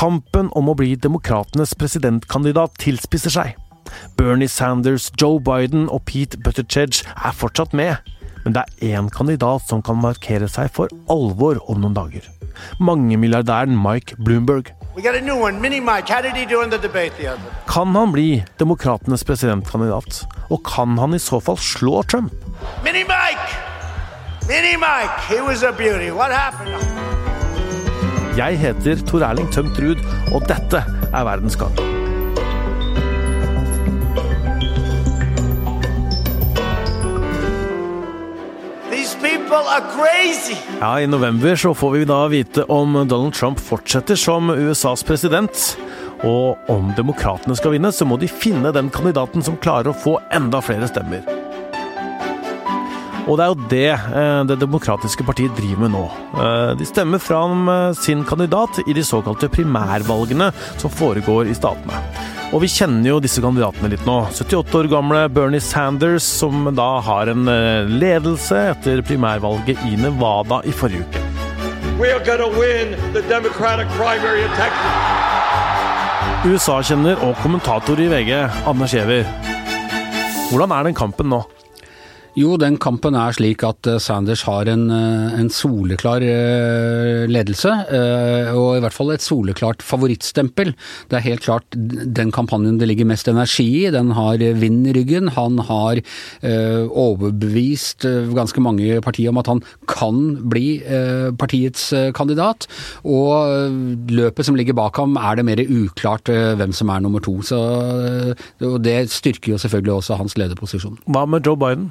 Kampen om å bli demokratenes presidentkandidat tilspisser seg. Bernie Sanders, Joe Biden og Pete Buttigieg er fortsatt med. Men det er én kandidat som kan markere seg for alvor om noen dager. Mangemilliardæren Mike Bloomberg. Kan han bli demokratenes presidentkandidat? Og kan han i så fall slå Trump? Mini-Mike! Mini-Mike! He was a beauty. What happened? Jeg heter Tor Erling Tømt Ruud, og dette er Verdens gang. Ja, I november så får vi da vite om Donald Trump fortsetter som USAs president. Og om demokratene skal vinne, så må de finne den kandidaten som klarer å få enda flere stemmer. Og det er jo det eh, Det demokratiske partiet driver med nå. Eh, de stemmer fram eh, sin kandidat i de såkalte primærvalgene som foregår i statene. Og vi kjenner jo disse kandidatene litt nå. 78 år gamle Bernie Sanders, som da har en ledelse etter primærvalget i Nevada i forrige uke. USA-kjenner og kommentator i VG, Anders Giæver. Hvordan er den kampen nå? Jo, den kampen er slik at eh, Sanders har en, eh, en, soleklar eh, ledelse, og i hvert fall et soleklart favorittstempel. Det er helt klart den kampanjen det ligger mest energi i. Den har vind i ryggen. Han har overbevist ganske mange partier om at han kan bli partiets kandidat, og løpet som ligger bak ham er det mer uklart hvem som er nummer to. Så det styrker jo selvfølgelig også hans lederposisjon. Hva med Joe Biden?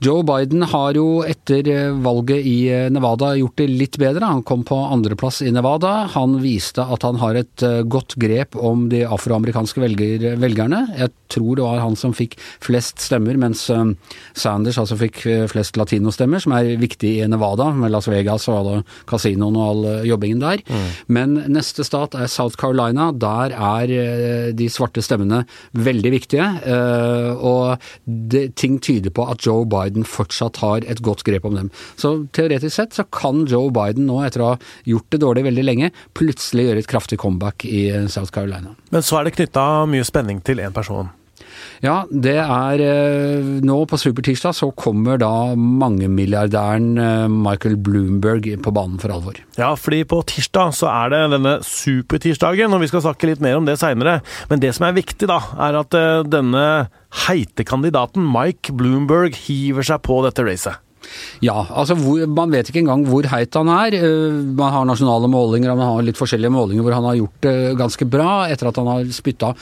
Joe Biden har jo etter eh, valget i eh, Nevada gjort det litt bedre. Han kom på andreplass i Nevada. Han viste at han har et eh, godt grep om de afroamerikanske velger, velgerne. Jeg tror det var han som fikk flest stemmer, mens Sanders altså fikk flest latinostemmer, som er viktig i Nevada, med Las Vegas og alle kasinoene og all jobbingen der. Mm. Men neste stat er South Carolina. Der er de svarte stemmene veldig viktige. Og det, ting tyder på at Joe Biden Biden fortsatt har et godt grep om dem. Så teoretisk sett så kan Joe Biden nå, etter å ha gjort det dårlig veldig lenge, plutselig gjøre et kraftig comeback i South Carolina. Men så er det knytta mye spenning til én person. Ja, det er eh, Nå på Supertirsdag så kommer da mangemilliardæren eh, Michael Bloomberg på banen for alvor. Ja, fordi på tirsdag så er det denne supertirsdagen, og vi skal snakke litt mer om det seinere. Men det som er viktig, da, er at eh, denne heite kandidaten Mike Bloomberg hiver seg på dette racet. Ja, altså hvor, man vet ikke engang hvor heit han er. Eh, man har nasjonale målinger, man har litt forskjellige målinger hvor han har gjort det ganske bra etter at han har spytta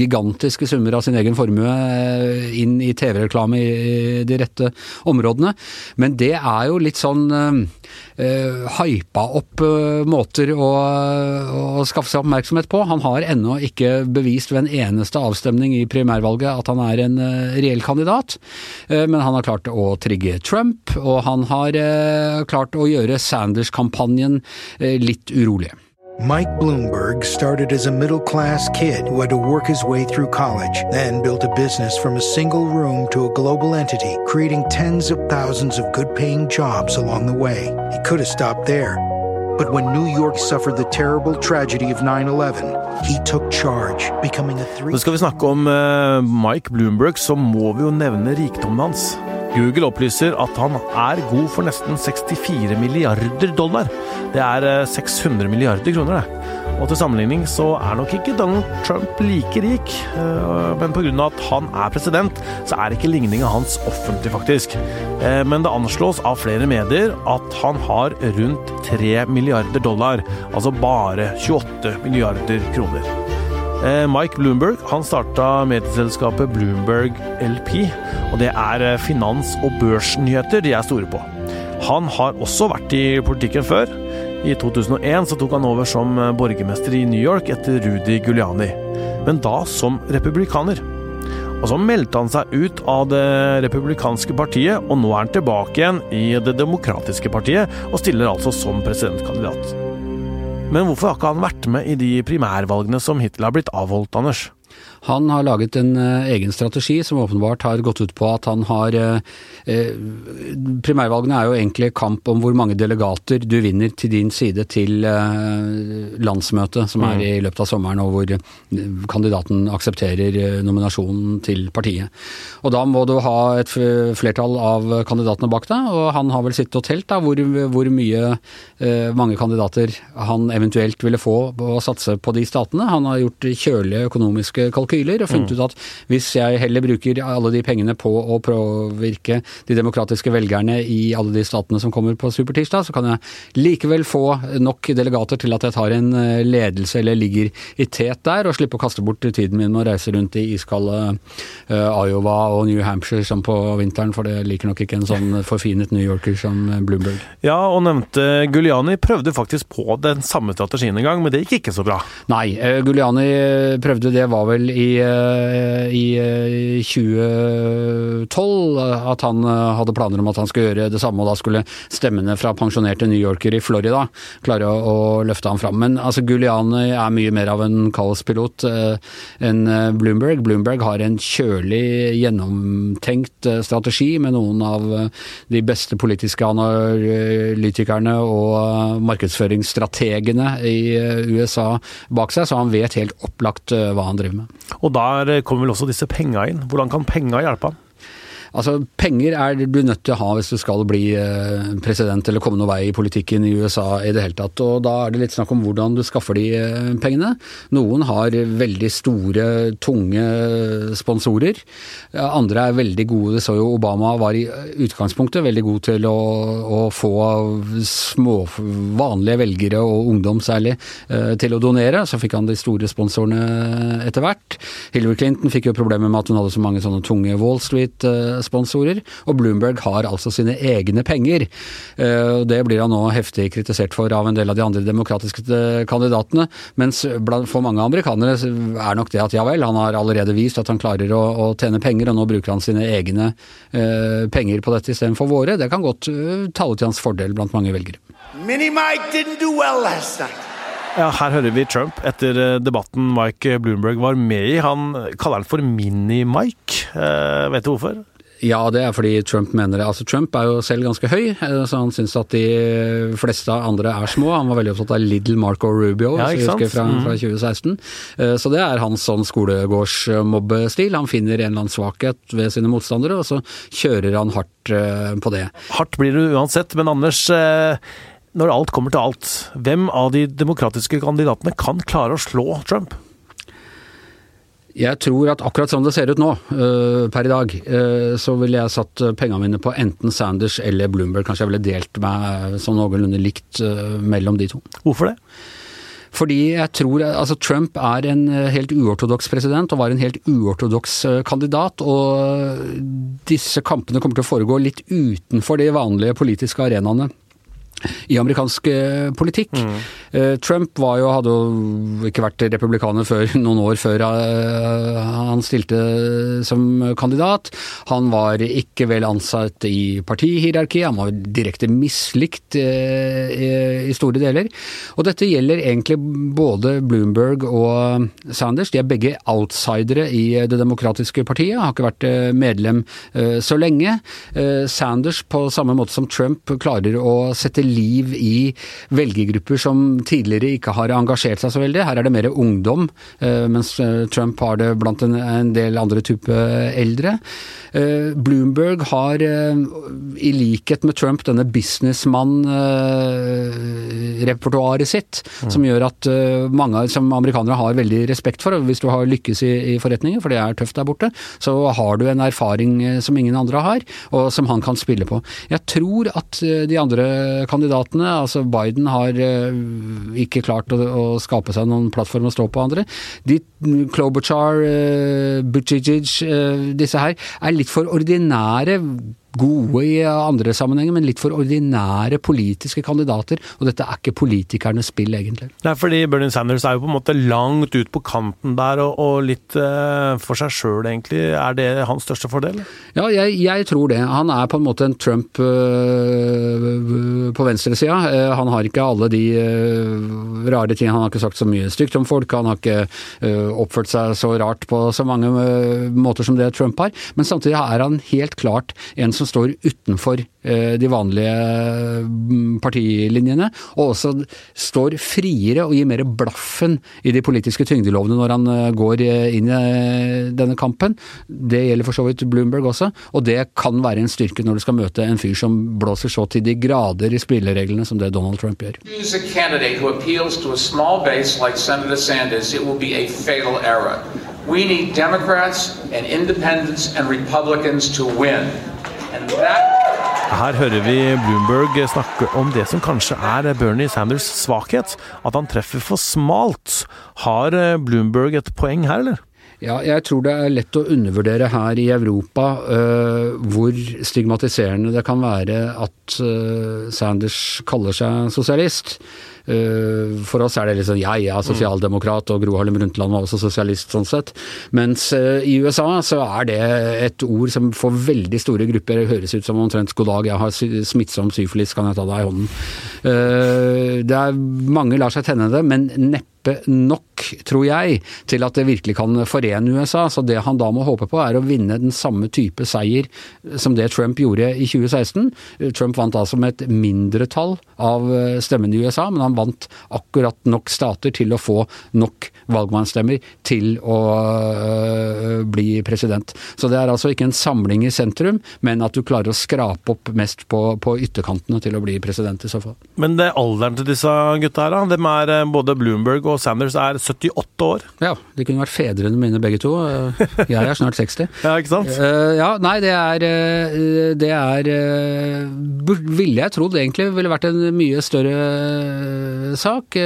gigantiske summer av sin egen formue eh, inn i TV-reklame i de rette områdene. Men det er jo litt sånn uh, hypa opp uh, måter å, å, skaffe seg oppmerksomhet på. Han har ennå ikke bevist ved en eneste avstemning i primærvalget at han er en uh, reell kandidat, men han har klart å trigge Trump, og han har klart å gjøre Sanders-kampanjen litt urolig. Mike Bloomberg started as a middle class kid who had to work his way through college, then built a business from a single room to a global entity, creating tens of thousands of good paying jobs along the way. He could have stopped there. But when New York suffered the terrible tragedy of 9-11, he took charge, becoming a three... Nå skal vi snakke om uh, Mike Bloomberg, så må vi jo nevne rikdommen hans. Google opplyser at han er god for nesten 64 milliarder dollar. Det er 600 eh, milliarder kroner, det. Og til sammenligning så er nok ikke Donald Trump like rik, eh, men pga. at han er president, så er ikke ligninga hans offentlig, faktisk. Eh, men det anslås av flere medier at han har rundt 3 milliarder dollar, altså bare 28 milliarder kroner. Eh, Mike Bloomberg han starta medieselskapet Bloomberg LP, og det er eh, finans- og børsnyheter de er store på. Han har også vært i politikken før. I 2001 så tok han over som eh, borgermester i New York etter Rudy Guliani, men da som republikaner. Og Så meldte han seg ut av det republikanske partiet, og nå er han tilbake igjen i Det demokratiske partiet, og stiller altså som presidentkandidat. Men hvorfor har ikke han vært med i de primærvalgene som hittil har blitt avholdt, Anders? Han har laget en egen strategi som åpenbart har gått ut på at han har Primærvalgene er jo egentlig kamp om hvor mange delegater du vinner til din side til landsmøtet, som er mm. i løpet av sommeren, og hvor kandidaten aksepterer nominasjonen til partiet. Og da må du ha et flertall av kandidatene bak deg, og han har vel sittet og telt da, hvor, hvor mye mange kandidater han eventuelt ville få å satse på de statene. Han har gjort kjølige økonomiske kalkyler og funnet mm. ut at hvis jeg heller bruker alle de pengene på å påvirke de demokratiske velgerne i alle de statene som kommer på supertirsdag, så kan jeg likevel få nok delegater til at jeg tar en eh, ledelse eller ligger i tet der, og slipper å kaste bort tiden min med å reise rundt i iskalde uh, Iowa og New Hampshire som på vinteren, for det liker nok ikke en sånn forfinet New Yorker som Bloomberg. Ja, og nevnte Guliani prøvde faktisk på den samme strategien en gang, men det gikk ikke så bra. Nei, Guliani prøvde det var vel i, uh, i 2012 at han hadde planer om at han skulle gjøre det samme, og da skulle stemmene fra pensjonerte New Yorker i Florida klare å, å løfte ham fram. Men altså, Guliani er mye mer av en kaospilot enn Bloomberg. Bloomberg har en kjølig, gjennomtenkt strategi med noen av de beste politiske analytikerne og markedsføringsstrategene i USA bak seg, så han vet helt opplagt eh, hva han driver med. Og der kommer vel også disse penga inn. Hvordan kan penga hjelpe han? Altså, Penger er du nødt til å ha hvis du skal bli eh, president eller komme noen vei i politikken i USA i det hele tatt. Og Da er det litt snakk om hvordan du skaffer de eh, pengene. Noen har veldig store, tunge sponsorer. Andre er veldig gode. Det så jo Obama var i utgangspunktet veldig god til å, å få små, vanlige velgere, og ungdom særlig, eh, til å donere. Så fikk han de store sponsorene etter hvert. Hillary Clinton fikk jo problemer med at hun hadde så mange sånne tunge Wall Street sponsorer, og Bloomberg har altså sine egne penger. Eh, det blir han nå heftig kritisert for av en del av de andre demokratiske eh, kandidatene, mens for mange amerikanere er nok det at ja vel, han har allerede vist at han klarer å, å tjene penger, og nå bruker han sine egne uh, penger på dette istedenfor våre. Det kan godt uh, tale til hans fordel blant mange velgere. Mini-Mike didn't do well last night. Ja, Her hører vi Trump etter debatten Mike Bloomberg var med i. Han kaller han for Mini-Mike. Eh, vet du hvorfor? Ja, det er fordi Trump mener det. Altså, Trump er jo selv ganske høy, eh, så han syns at de fleste andre er små. Han var veldig opptatt av Little Marco Rubio, ja, jeg husker fra, mm. fra, 2016. Eh, så det er hans sånn skolegårdsmobbestil. Han finner en eller annen svakhet ved sine motstandere, og så kjører han hardt eh, på det. Hardt blir det uansett, men Anders når alt kommer til alt, hvem av de demokratiske kandidatene kan klare å slå Trump? Jeg tror at akkurat som det ser ut nå, uh, per i dag, uh, så ville jeg satt pengene mine på enten Sanders eller Bloomberg. Kanskje jeg ville delt meg sånn noenlunde likt mellom de to. Hvorfor det? Fordi jeg tror altså Trump er en helt uortodoks president, og var en helt uortodoks kandidat. Og disse kampene kommer til å foregå litt utenfor de vanlige politiske arenaene i amerikansk eh, politikk. Mm. Eh, Trump jo, hadde jo ikke vært republikaner før noen år før eh, han stilte som kandidat. Han var ikke vel ansatt i partihierarkiet, han var direkte mislikt i store deler. Og dette gjelder egentlig både Bloomberg og Sanders. De er begge outsidere i Det demokratiske partiet, har ikke vært medlem så lenge. Sanders, på samme måte som Trump, klarer å sette liv i velgergrupper som tidligere ikke har engasjert seg så veldig. Her er det mer ungdom, eh, mens eh, Trump har det blant en del andre type eldre. Eh, Bloomberg har, i likhet med Trump, denne businessmann-repertoaret sitt, mm. som gjør at mange som amerikanere har veldig respekt for. Hvis du har lykkes i, i forretninger, for det er tøft der borte, så har du en erfaring som ingen andre har, og som han kan spille på. Jeg tror at de andre kandidatene, altså Biden har ikke klart å, å, skape seg noen plattform å stå på andre. De, Klobuchar, uh, Buttigieg, uh, disse her, er litt for ordinære gode i andre sammenhenger, men litt for ordinære politiske kandidater. Og dette er ikke politikernes spill, egentlig. Nei, fordi Bernie Sanders er jo på en måte langt ut på kanten der, og, og litt uh, for seg sjøl, egentlig. Er det hans største fordel? Ja, jeg, jeg, tror det. Han er på en måte en Trump uh, på venstresida. Uh, han har ikke alle de rare ting. Han har ikke sagt så mye stygt om folk. Han har ikke oppført seg så rart på så mange måter som det Trump har. Men samtidig er han helt klart en som står utenfor eh, de vanlige mm, partilinjene, og også står friere og gir mer blaffen i de politiske tyngdelovene når han eh, går eh, inn i denne kampen. Det gjelder for så vidt Bloomberg også, og det kan være en styrke når du skal møte en fyr som blåser så til de grader i spillereglene som det Donald Trump gjør. We need Democrats and independents and Republicans to win. Her hører vi Bloomberg snakke om det som kanskje er Bernie Sanders' svakhet. At han treffer for smalt. Har Bloomberg et poeng her, eller? Ja, jeg tror det er lett å undervurdere her i Europa uh, hvor stigmatiserende det kan være at uh, Sanders kaller seg sosialist. Uh, for oss er det liksom ja, ja, sosialdemokrat, og Gro Harlem Brundtland var også sosialist sånn sett. Mens i USA så er det et ord som for veldig store grupper høres ut som omtrent god dag, jeg har smittsom syfilis, kan jeg ta deg i hånden. det er Mange lar seg tenne det, men neppe nok, tror jeg, til at det virkelig kan forene USA. Så det han da må håpe på, er å vinne den samme type seier som det Trump gjorde i 2016. Trump vant altså med et mindretall av stemmene i USA, men han vant akkurat nok stater til å få nok valgmannsstemmer til å øh, bli president. Så det er altså ikke en samling i sentrum, men at du klarer å skrape opp mest på, på ytterkantene til å bli president i så fall. Men det er alderen til disse gutta her, da? Dem er øh, både Bloomberg og Sanders er 78 år. Ja, de kunne vært fedrene mine begge to. Jeg er snart 60. ja, ikke sant? Ja, nei, det er Det er Ville jeg trodd egentlig ville vært en mye større sak.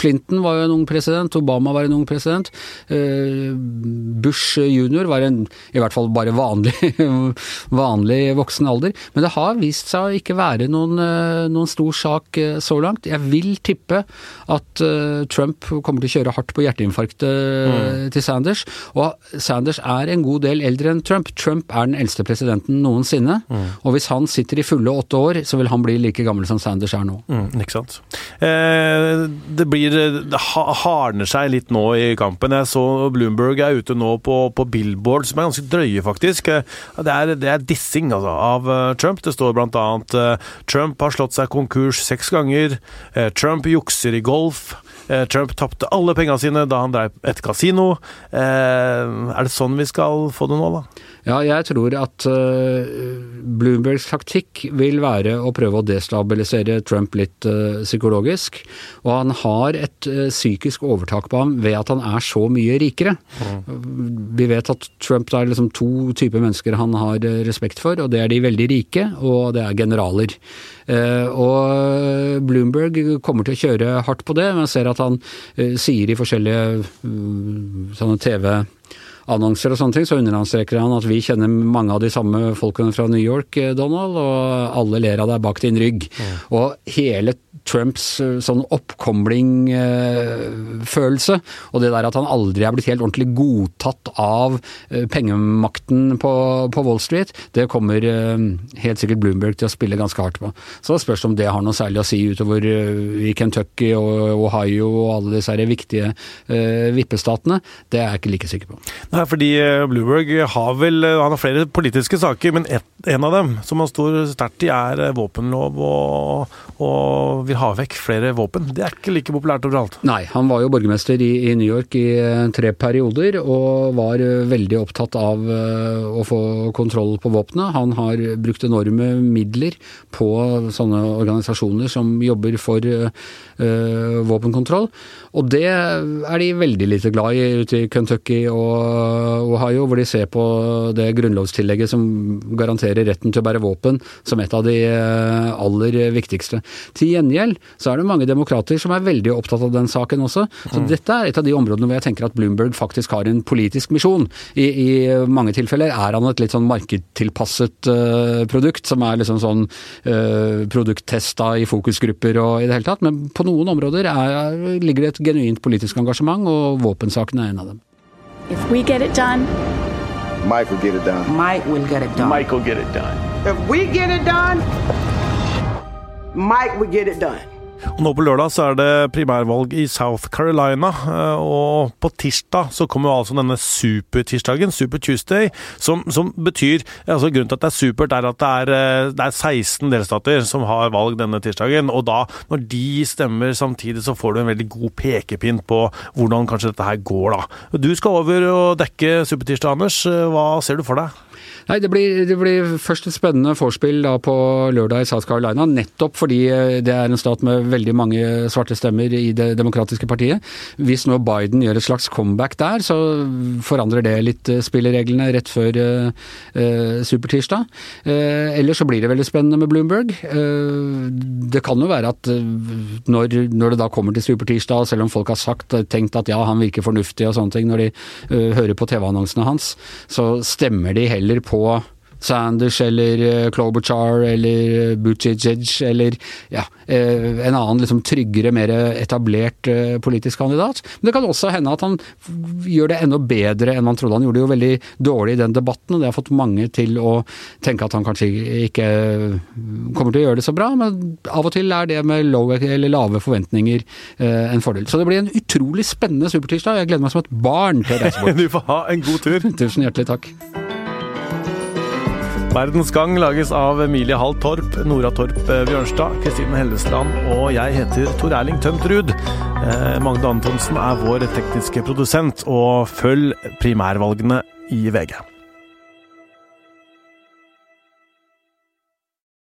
Clinton var jo en ung president, Obama var en ung president. Bush junior var en i hvert fall bare vanlig, vanlig voksen alder. Men det har vist seg å ikke være noen, noen stor sak så langt. Jeg vil tippe at Trump kommer til å kjøre hardt på hjerteinfarktet mm. til Sanders. Og Sanders er en god del eldre enn Trump. Trump er den eldste presidenten noensinne. Mm. Og hvis han sitter i fulle åtte år, så vil han bli like gammel som Sanders er nå. Mm, ikke sant. Eh, det blir Det hardner seg litt nå i kampen. Jeg så Bloomberg er ute nå på, på billboard som er ganske drøye, faktisk. Det er, det er dissing altså, av eh, Trump. Det står eh, Trump har slått seg konkurs seks ganger. Trump jukser i golf. Eh, Trump tapte alle pengene sine da han drev et kasino. Eh, er det sånn vi skal få det nå, da? Ja, jeg tror at uh, Bloombergs taktikk vil være å prøve å destabilisere Trump litt psykologisk. Og han har et psykisk overtak på ham ved at han er så mye rikere. Mm. Vi vet at Trump er liksom to typer mennesker han har respekt for, og det er de veldig rike, og det er generaler. og Bloomberg kommer til å kjøre hardt på det. men ser at han sier i forskjellige sånne TV annonser og sånne ting, så understreker han at vi kjenner mange av de samme folkene fra New York, eh, Donald, og alle ler av deg bak din rygg. Mm. Og hele Trumps eh, sånn oppkomling-følelse, og det der at han aldri er blitt helt ordentlig godtatt av eh, pengemakten på, på Wall Street, det kommer helt sikkert Bloomberg til å spille ganske hardt på. Så det spørs om det har noe særlig å si utover i Kentucky og Ohio og alle disse viktige vippestatene. Det er jeg ikke like sikker på. Nei, fordi Bloomberg har vel han har flere politiske saker, men et, en av dem som han står sterkt i, er våpenlov og, og vil ha vekk flere våpen. Det er ikke like populært overalt. Nei, han var jo borgermester i, i New York i tre perioder, og var veldig opptatt av å få kontroll på våpnene. Han har brukt enorme midler på sånne organisasjoner som jobber for våpenkontroll, og det er de veldig lite glad i ute i Kentucky og Ohio, hvor de ser på det grunnlovstillegget som garanterer retten til å bære våpen som et av de eh, aller viktigste. Til gjengjeld så er det mange demokrater som er veldig opptatt av den saken også. Så mm. dette er et av de områdene hvor jeg tenker at Bloomberg faktisk har en politisk misjon. I, i mange tilfeller er han et litt sånn markedtilpasset uh, produkt, som er liksom sånn uh, produkttesta i fokusgrupper og i det hele tatt. Men på noen områder er, ligger det et genuint politisk engasjement, og våpensaken er en av dem. If we get it done, Mike will get it done. Mike will get it done. Mike will get it done. If we get it done, Mike will get it done. Og nå på lørdag så er det primærvalg i South Carolina, eh, og på tirsdag så kommer jo altså denne supertirsdagen, Super Tuesday, som, som betyr altså Grunnen til at det er supert, er at det er, eh, det er 16 delstater som har valg denne tirsdagen. Og da, når de stemmer samtidig, så får du en veldig god pekepinn på hvordan kanskje dette her går, da. Du skal over og dekke Supertirsdag, Anders. Hva ser du for deg? Nei, det blir, det blir, først et spennende vorspiel på lørdag i South Carolina, nettopp fordi eh, det er en stat med veldig mange svarte stemmer i Det demokratiske partiet. Hvis nå Biden gjør et slags comeback der, så forandrer det litt eh, spillereglene rett før uh, supertirsdag. Uh, ellers så blir det veldig spennende med Bloomberg. Det kan jo være at når, når, det da kommer til supertirsdag, selv om folk har sagt, tenkt at ja, han virker fornuftig og sånne ting, når de hører på TV-annonsene hans, så stemmer de heller på på Sanders eller eh, Klobuchar eller eh, Buttigieg eller ja, eh, en annen liksom tryggere, mer etablert politisk kandidat. Men det kan også hende at han gjør det enda bedre enn man trodde. Han gjorde det jo veldig dårlig i den debatten, og det har fått mange til å tenke at han kanskje ikke kommer til å gjøre det så bra, men av og til er det med lave forventninger en fordel. Så det blir en utrolig spennende supertirsdag. Jeg gleder meg som et barn til å reise bort. du får ha en god tur. Tusen hjertelig takk. Verdens Gang lages av Emilie Hall Torp, Nora Torp eh, Bjørnstad, Kristine Hellesland og jeg heter Tor Erling Tømt Ruud. Eh, Magne Antonsen er vår tekniske produsent, og følg primærvalgene i VG.